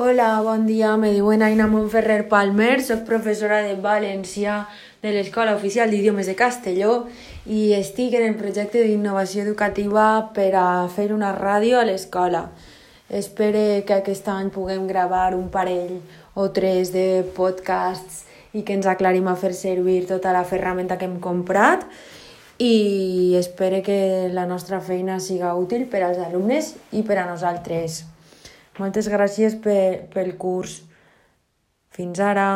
Hola, bon dia. Me diuen Aina Montferrer Palmer, soc professora de valencià de l'Escola Oficial d'Idiomes de Castelló i estic en el projecte d'innovació educativa per a fer una ràdio a l'escola. Espero que aquest any puguem gravar un parell o tres de podcasts i que ens aclarim a fer servir tota la ferramenta que hem comprat i espero que la nostra feina siga útil per als alumnes i per a nosaltres. Moltes gràcies pel curs. Fins ara.